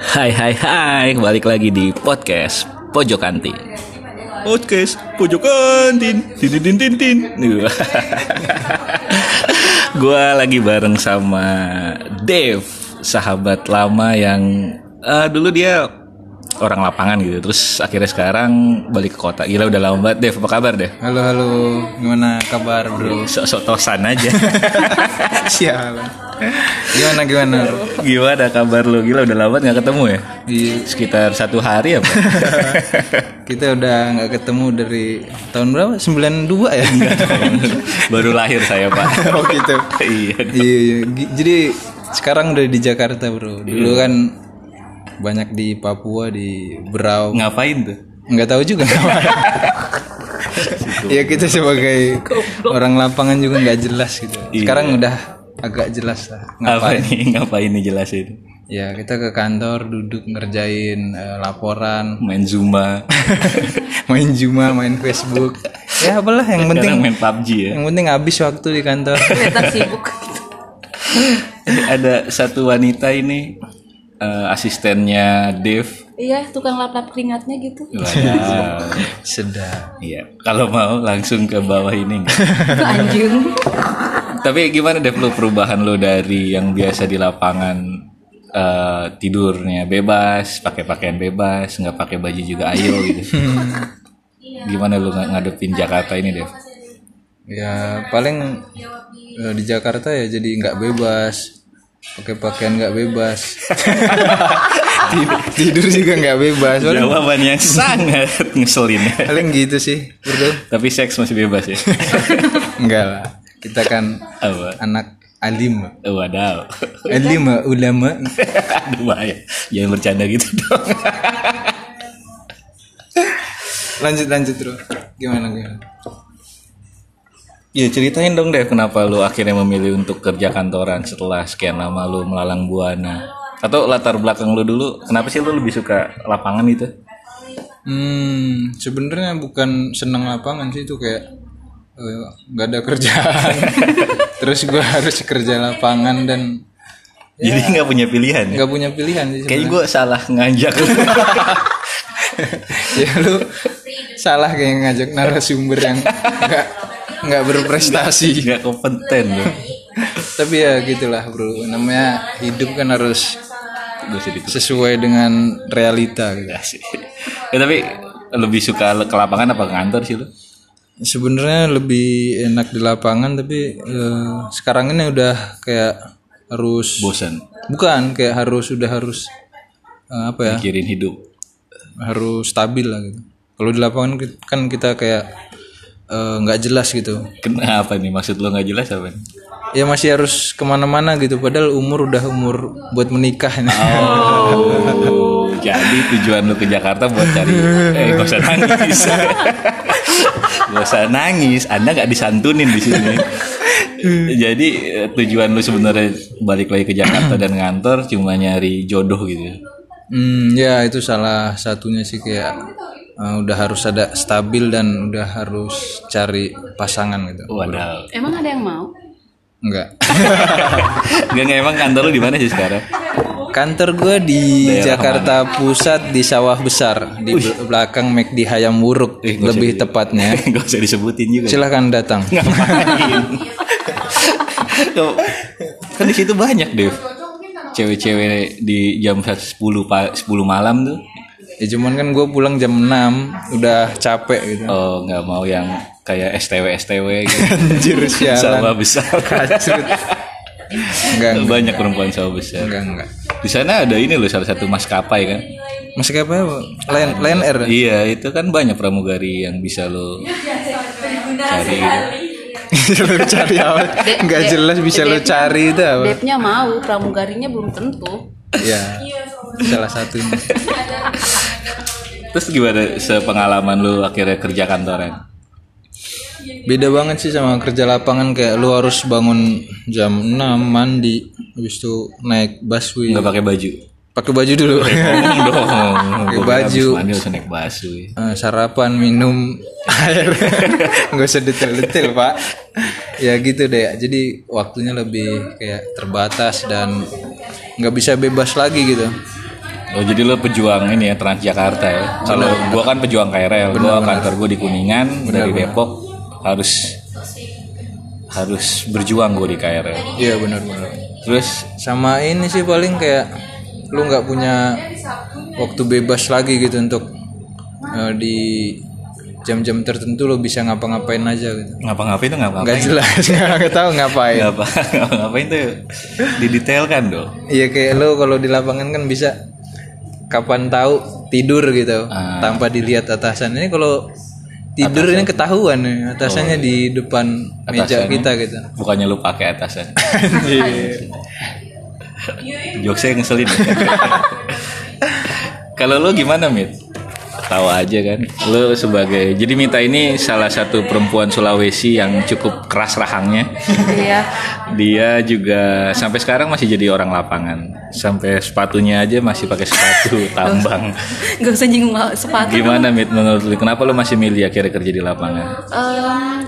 Hai hai hai, balik lagi di podcast Pojok Kantin. Podcast Pojok Kantin. Tin tin tin tin. Gua lagi bareng sama Dave, sahabat lama yang eh, dulu dia orang lapangan gitu. Terus akhirnya sekarang balik ke kota. Gila udah lama banget Dave. Apa kabar Dave? Halo halo, gimana kabar bro? Sok-sok tosan aja. Sialan. Gimana gimana? Gimana kabar lu? Gila udah lama nggak ketemu ya? Iya, Sekitar satu hari apa? kita udah nggak ketemu dari tahun berapa? 92 ya? Baru lahir saya pak. oh gitu. iya. Iya, iya. Jadi sekarang udah di Jakarta bro. Dulu kan banyak di Papua di Berau. Ngapain tuh? Nggak tahu juga. ya kita sebagai orang lapangan juga nggak jelas gitu. Iya. Sekarang udah agak jelas lah. Apa nih? Ngapain nih jelasin? Ya kita ke kantor duduk ngerjain eh, laporan, Main Zumba. main Juma, main Facebook. Ya apalah yang penting Sekarang main PUBG ya. yang penting habis waktu di kantor. Kelihatan sibuk. Ada satu wanita ini eh, asistennya Dave. iya, tukang lap-lap keringatnya gitu. Sedap. Iya. Kalau mau langsung ke bawah ini. anjing. Tapi gimana Dave lu perubahan lu dari yang biasa di lapangan eh, tidurnya bebas, pakai pakaian bebas, nggak pakai baju juga ayo gitu. Gimana lu ng- ngadepin Jakarta ini Dave? Ya paling eh, di Jakarta ya jadi nggak bebas. Pakai pakaian nggak bebas. tidur, tidur juga nggak bebas. Paling, Jawaban yang sangat ngeselin. paling gitu sih, bro. Tapi seks masih bebas ya. Enggak lah. Kita kan Apa? anak alim. Wadaw. Alim ulama. Aduh bahaya. Jangan bercanda gitu dong. Lanjut lanjut bro. Gimana gimana? Ya ceritain dong deh kenapa lu akhirnya memilih untuk kerja kantoran setelah sekian lama lu melalang buana. Atau latar belakang lu dulu, kenapa sih lu lebih suka lapangan itu? Hmm, sebenarnya bukan senang lapangan sih itu kayak nggak ada kerjaan. Terus gua harus kerja lapangan dan Jadi nggak punya pilihan ya? nggak punya pilihan sih. Kayaknya gue salah ngajak ya lu salah kayak ngajak narasumber yang nggak nggak berprestasi. Nggak kompeten lu. Tapi ya gitulah bro. Namanya hidup kan harus Gue sedih. sesuai dengan realita gitu. Asik. Ya, tapi lebih suka ke lapangan apa ke kantor sih lu? Sebenarnya lebih enak di lapangan tapi eh, sekarang ini udah kayak harus Bosan bukan kayak harus udah harus eh, apa ya mikirin hidup. harus stabil lah gitu. Kalau di lapangan kan kita kayak eh, nggak jelas gitu. Kenapa nih maksud lu nggak jelas apa? nih? Ya masih harus ke mana-mana gitu. Padahal umur udah umur buat menikah nih. Oh, jadi tujuan lu ke Jakarta buat cari eh gak usah nangis. gak usah nangis, Anda nggak disantunin di sini. jadi eh, tujuan lu sebenarnya balik lagi ke Jakarta dan ngantor cuma nyari jodoh gitu. Hmm, ya itu salah satunya sih kayak eh, udah harus ada stabil dan udah harus cari pasangan gitu. Waduh. Emang ada yang mau? Enggak. Gak nggak, emang kantor lu di mana sih sekarang? Kantor gue di Jakarta Pusat di Sawah Besar di bel- belakang McD Hayam Wuruk Eh, usah lebih di- tepatnya. gak usah disebutin juga. Silahkan datang. Kan di situ banyak deh cewek-cewek di jam 10 pa- 10 malam tuh. Ya cuman kan gue pulang jam 6 udah capek gitu. Oh, nggak mau yang kayak STW STW gitu. Anjir. Sawah besar. Kacrut. Enggak, enggak, Banyak perempuan sawah besar. enggak, enggak. Di sana ada ini loh salah satu maskapai kan. Masih kayak apa? Lion, Lion Air. Iya, itu kan banyak pramugari yang bisa lo cari. lo cari apa? Enggak jelas bisa lo cari itu apa? Depnya mau, pramugarinya belum tentu. Ya. Salah satunya. Terus gimana sepengalaman lu akhirnya kerja kantoran? Beda banget sih sama kerja lapangan kayak lu harus bangun jam 6 mandi habis itu naik busway. Nggak pakai baju? Pakai baju dulu. Dong. Pakai baju. Mandi harus naik busway. Eh, sarapan minum air nggak usah detail-detail pak ya gitu deh jadi waktunya lebih kayak terbatas dan nggak bisa bebas lagi gitu Oh jadi lo pejuang ini ya Transjakarta ya. Kalau gua kan pejuang KRL, gua kantor gua di Kuningan dari Depok harus harus berjuang gua di KRL. iya benar-benar Terus sama ini sih paling kayak lu nggak punya waktu bebas lagi gitu untuk eh, di jam-jam tertentu lo bisa ngapa-ngapain aja gitu ngapa-ngapain tuh nggak ngapa-ngapain? jelas nggak tahu ngapain Ngapa ngapain tuh didetailkan dong. iya kayak lo kalau di lapangan kan bisa kapan tahu tidur gitu Ah. tanpa dilihat atasan ini kalau tidur ini ketahuan nih atasannya di depan meja Atasannya? kita gitu Bukannya lu pakai atasan. Jokesnya ngeselin. Kalau lu gimana, Mit? Tahu aja kan. Lu sebagai jadi Mita ini salah satu perempuan Sulawesi yang cukup keras rahangnya. Iya. Dia juga sampai sekarang masih jadi orang lapangan. Sampai sepatunya aja masih pakai sepatu tambang. Gak usah nyinggung sepatu. Gimana, Mit? Menurut lu kenapa lu masih milih akhirnya kerja di lapangan? Em,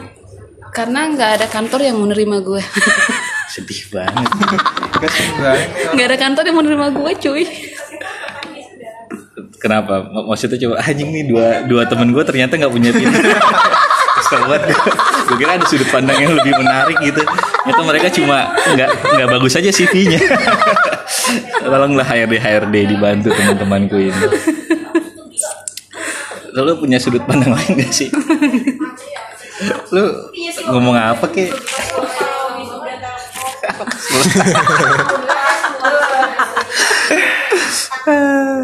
karena nggak ada kantor yang mau nerima gue. Sedih banget. Nggak ada kantor yang mau nerima gue, cuy. Kenapa? Mak- Maksudnya coba anjing nih dua dua temen gue ternyata nggak punya tim. Kesel banget gue. Kira ada sudut pandang yang lebih menarik gitu. Ternyata mereka cuma nggak nggak bagus aja CV-nya. Tolonglah HRD HRD dibantu teman-temanku ini. Lalu punya sudut pandang lain gak sih? Lu ngomong apa kek?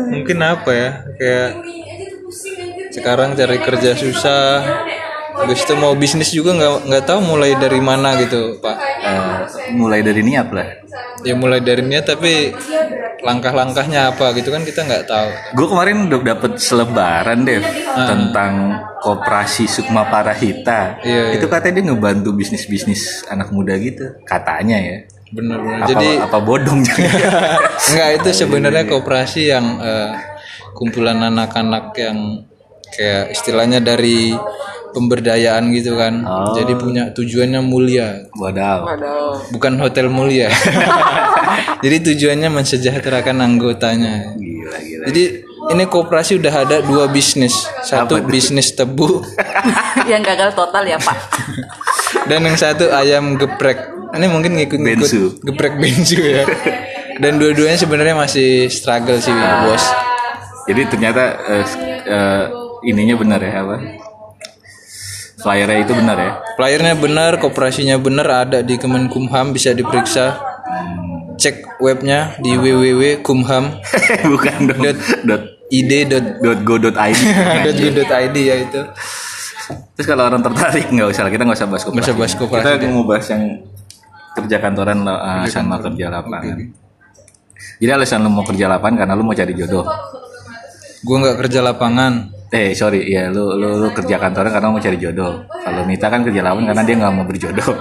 mungkin apa ya kayak sekarang cari kerja susah habis itu mau bisnis juga nggak nggak tahu mulai dari mana gitu pak. Eh, mulai dari niat lah. ya mulai dari niat tapi langkah-langkahnya apa gitu kan kita nggak tahu. Gue kemarin udah dapet selebaran deh tentang koperasi Sukma Parahita. Iya, Itu katanya dia ngebantu bisnis-bisnis anak muda gitu, katanya ya. bener-bener Apa, jadi apa bodong nggak itu sebenarnya kooperasi yang eh, kumpulan anak-anak yang kayak istilahnya dari pemberdayaan gitu kan Oh. jadi punya tujuannya mulia Wadaw. bukan hotel mulia jadi tujuannya mensejahterakan anggotanya Gila gila. Jadi ini koperasi udah ada dua bisnis, satu bisnis tebu yang gagal total ya, Pak. dan yang satu ayam geprek. Ini mungkin ngikut-ngikut Bensu. geprek bensu ya. Dan dua-duanya sebenarnya masih struggle sih bos. Jadi ternyata eh, eh, ininya benar ya apa? Flyernya itu benar ya? Flyernya benar, koperasinya benar ada di Kemenkumham bisa diperiksa. Cek webnya di www.kumham Bukan. Dot- dot id dot dot go dot id. .go.id ya itu. Terus kalau orang tertarik nggak usah lah, kita nggak usah bahas koperasi. Nggak usah bahas koperasi Kita mau bahas yang kerja kantoran uh, sama kerja lapangan. Jadi alasan lu mau kerja lapangan karena lu mau cari jodoh. Gue nggak kerja lapangan. Eh sorry, ya lu, lu lu kerja kantoran karena mau cari jodoh. Kalau Mita kan kerja lapangan karena dia nggak mau berjodoh.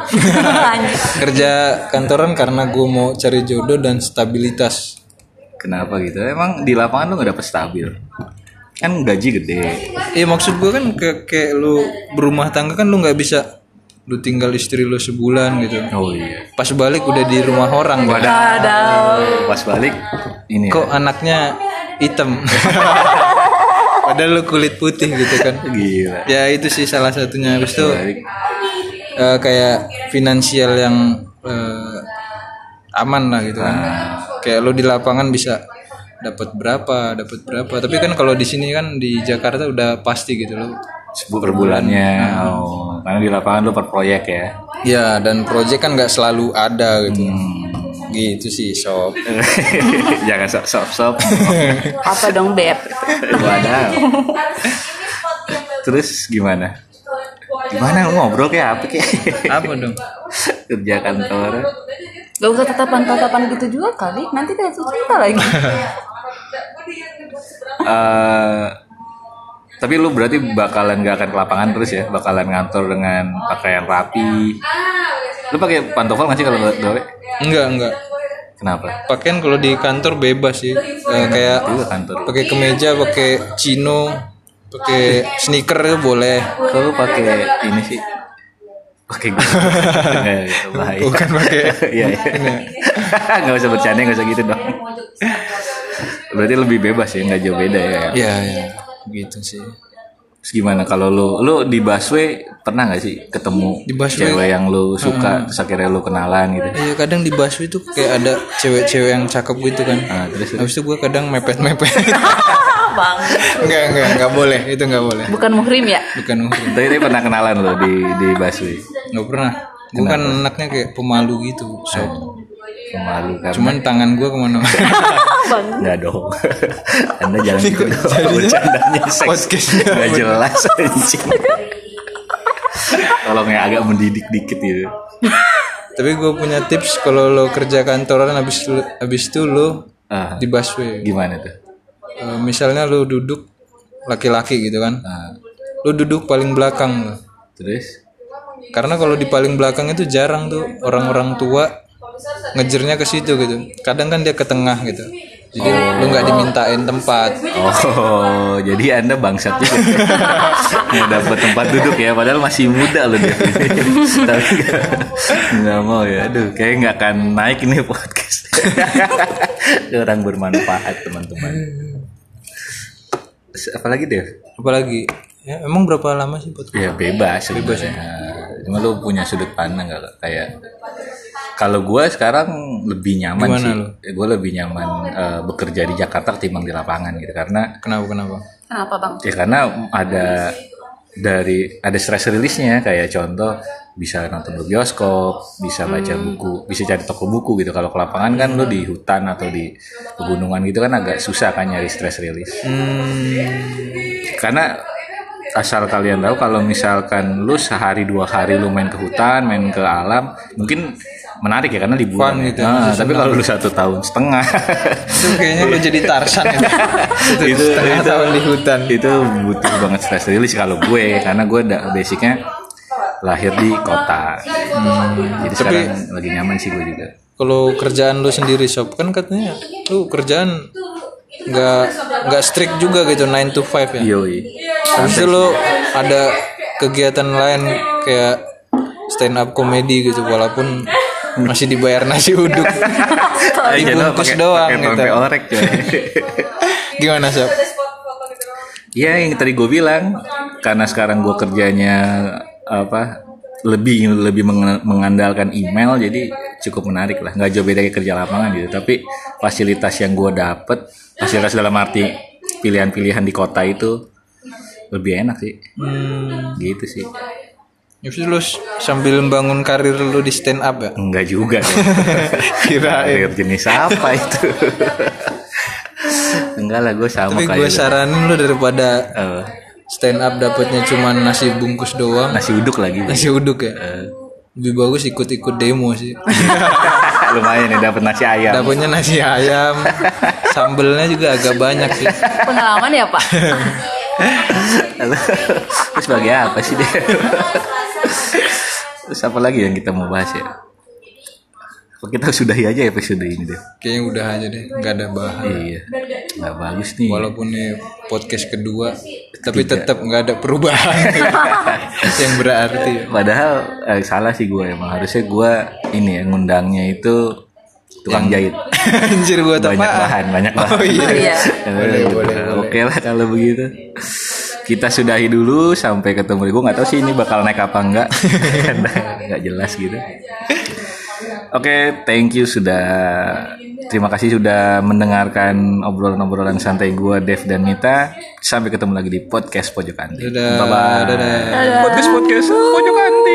Kerja kantoran karena gue mau cari jodoh dan stabilitas. Kenapa gitu? Emang di lapangan lu nggak dapet stabil. Kan gaji gede. Iya maksud gue kan kayak, kayak lu berumah tangga kan lu nggak bisa lu tinggal istri lu sebulan gitu. Oh iya. Pas balik udah di rumah orang. kan. Wadah. Pas balik ini. ya. Kok anaknya hitam? Padahal lu kulit putih gitu kan. Gila. Ya itu sih salah satunya. Habis itu eh, kayak finansial yang eh, aman lah gitu kan. Kayak lu di lapangan bisa dapat berapa, dapat berapa. Tapi kan kalau di sini kan di Jakarta udah pasti gitu loh. Sebu- per bulannya. Oh, karena di lapangan lu per proyek ya. Ya dan project kan nggak selalu ada gitu. Hmm. Gitu sih sob. Jangan sok sok sok. Apa dong, Beb? Wadah. Terus gimana? Gimana ngobrol kayak apa kayak? Apa dong? Kerja kantor. Gak usah tatapan-tatapan gitu juga kali. Nanti kita cerita lagi. Eh, tapi lu berarti bakalan gak akan ke lapangan terus ya? Bakalan ngantor dengan pakaian rapi. Lu pakai pantofel nggak sih kalau gawe? Enggak enggak. Kenapa? Pakaian kalau di kantor bebas sih. Eh, kayak Itu kantor. pakai kemeja, pakai chino, pakai sneaker itu boleh. Kalau pakai ini sih pakai gue. Nggak, itu bahaya. Bukan pakai Iya, iya. Nggak usah bercanda, nggak usah gitu dong. Berarti lebih bebas ya, nggak jauh beda ya. Iya, iya. Gitu sih. Terus gimana kalau lu lu di busway pernah nggak sih ketemu Di busway? cewek yang lu suka terus akhirnya lu kenalan gitu? Iya kadang di busway itu kayak ada cewek-cewek yang cakep gitu kan. Ah, terus Habis itu gue kadang mepet-mepet. Bang, enggak, enggak, enggak boleh. Itu enggak boleh. bukan muhrim ya? Bukan mungkin. tapi dia pernah kenalan lo di di busway. Enggak pernah. Gue kan anaknya kayak pemalu gitu. Sob. Pemalu kan? Cuman tangan gue ke mana-mana. Bang, Nggak dong. Anda jangan dong. Bercandanya seks. Nggak jelas anjing. Tolong ya agak mendidik dikit gitu. Tapi gue punya tips kalau lo kerja kantoran habis habis itu lo Ah, di busway. gimana tuh? Eh, misalnya lo duduk laki-laki gitu kan. Ah, Lo duduk paling belakang. lo. terus? Karena kalau di paling belakang itu jarang tuh orang-orang tua ngejernya ke situ gitu. Kadang kan dia ke tengah gitu. Jadi lu nggak dimintain tempat. Oh, jadi anda bangsat juga. Nggak dapat tempat duduk ya, padahal masih muda loh dia. Tapi nggak- mau ya. Aduh, kayak nggak akan naik ini podcast. Orang bermanfaat teman-teman. Apalagi deh? Apalagi ya emang berapa lama sih buat Ya bebas, bebas ya. Cuma lu punya sudut pandang nggak kayak kalau gue sekarang lebih nyaman Gimana sih. lu? Gue lebih nyaman eh, bekerja di Jakarta ketimbang di lapangan gitu karena kenapa kenapa? kenapa bang? Ya karena ada dari ada stress release-nya kayak contoh bisa nonton di bioskop, bisa baca buku, bisa cari toko buku gitu. Kalau ke lapangan kan lu di hutan atau di pegunungan gitu kan agak susah kan nyari stress release. Karena asal kalian tahu kalau misalkan lu sehari dua hari lu main ke hutan, main ke alam, mungkin menarik ya karena liburan. Fun ya. gitu, Nah, tapi kalau lu satu tahun setengah Itu kayaknya lu jadi Tarsan ya. itu, itu setengah itu- tahun di hutan. itu butuh banget stress release kalau gue karena gue da- basicnya lahir di kota jadi sekarang lagi nyaman sih gue juga Kalau kerjaan lu sendiri sob kan katanya lu kerjaan nggak nggak strict juga gitu 9 to 5 ya. yoi Habis itu lu ada kegiatan lain kayak stand up comedy gitu walaupun masih dibayar nasi uduk. Jangan Dibungkus doang pakai gitu. orek Gimana sob? Iya yang tadi gue bilang karena sekarang gue kerjanya apa lebih lebih mengandalkan email jadi cukup menarik lah nggak jauh beda kerja lapangan gitu tapi fasilitas yang gue dapet fasilitas dalam arti pilihan-pilihan di kota itu lebih enak sih Hmm, gitu sih Habis itu lu sambil membangun karir lu di stand up ya? enggak juga. Kirain. Karir jenis apa itu enggak lah gue sama Tapi gue lu. saranin lu daripada Eh, stand up dapatnya cuma nasi bungkus doang, nasi uduk lagi nasi uduk ya. Eh, Lebih bagus ikut-ikut demo sih. lumayan ya dapat nasi ayam Dapatnya nasi ayam, sambelnya juga agak banyak sih. Pengalaman ya pak? Terus sebagai apa sih dia? terus apa lagi yang kita mau bahas ya? Apa kita sudahi aja episode ini deh? Kayaknya udah aja deh, nggak ada bahan. Iya, nggak bagus nih. Walaupun ini podcast kedua, tapi tetap nggak ada perubahan yang berarti. ya. Padahal eh, salah sih gue emang harusnya gue ini ya ngundangnya itu tukang jahit. Anjir buat banyak apa? bahan, banyak bahan. Oh iya. Iya. Boleh, boleh, Oke lah kalau begitu. Kita sudahi dulu sampai ketemu. Gue nggak tahu sih ini bakal naik apa enggak, karena nggak jelas gitu. Oke, thank you sudah. Terima kasih sudah mendengarkan obrolan-obrolan santai gue, Dev dan Mita. Sampai ketemu lagi di podcast Pojok Anti. Dadah, Bye bye. dadah. Podcast podcast Pojok Anti.